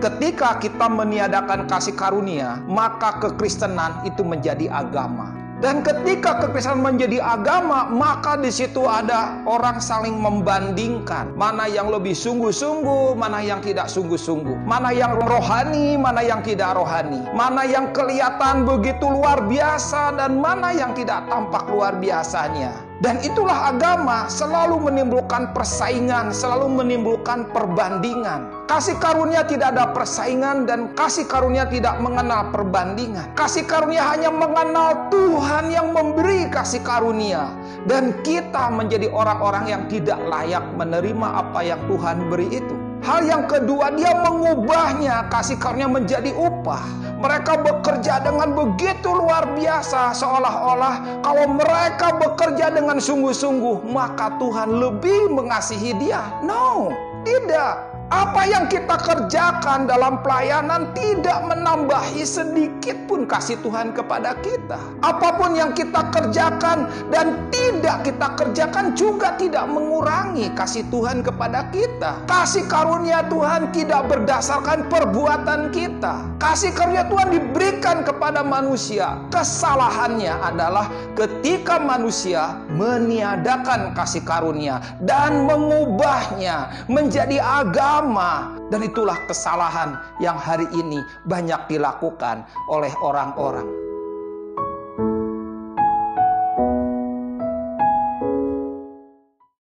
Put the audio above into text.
Ketika kita meniadakan kasih karunia, maka kekristenan itu menjadi agama. Dan ketika kekristenan menjadi agama, maka di situ ada orang saling membandingkan mana yang lebih sungguh-sungguh, mana yang tidak sungguh-sungguh, mana yang rohani, mana yang tidak rohani, mana yang kelihatan begitu luar biasa dan mana yang tidak tampak luar biasanya. Dan itulah agama selalu menimbulkan persaingan, selalu menimbulkan perbandingan. Kasih karunia tidak ada persaingan dan kasih karunia tidak mengenal perbandingan. Kasih karunia hanya mengenal Tuhan yang memberi kasih karunia. Dan kita menjadi orang-orang yang tidak layak menerima apa yang Tuhan beri itu. Hal yang kedua, dia mengubahnya kasih karunia menjadi upah. Mereka bekerja dengan begitu luar biasa, seolah-olah kalau mereka bekerja dengan sungguh-sungguh, maka Tuhan lebih mengasihi dia. No, tidak. Apa yang kita kerjakan dalam pelayanan tidak menambahi sedikit pun kasih Tuhan kepada kita. Apa pun yang kita kerjakan dan tidak kita kerjakan juga tidak mengurangi kasih Tuhan kepada kita. Kasih karunia Tuhan tidak berdasarkan perbuatan kita. Kasih karunia Tuhan diberikan kepada manusia. Kesalahannya adalah ketika manusia meniadakan kasih karunia dan mengubahnya menjadi agama dan itulah kesalahan yang hari ini banyak dilakukan oleh orang-orang.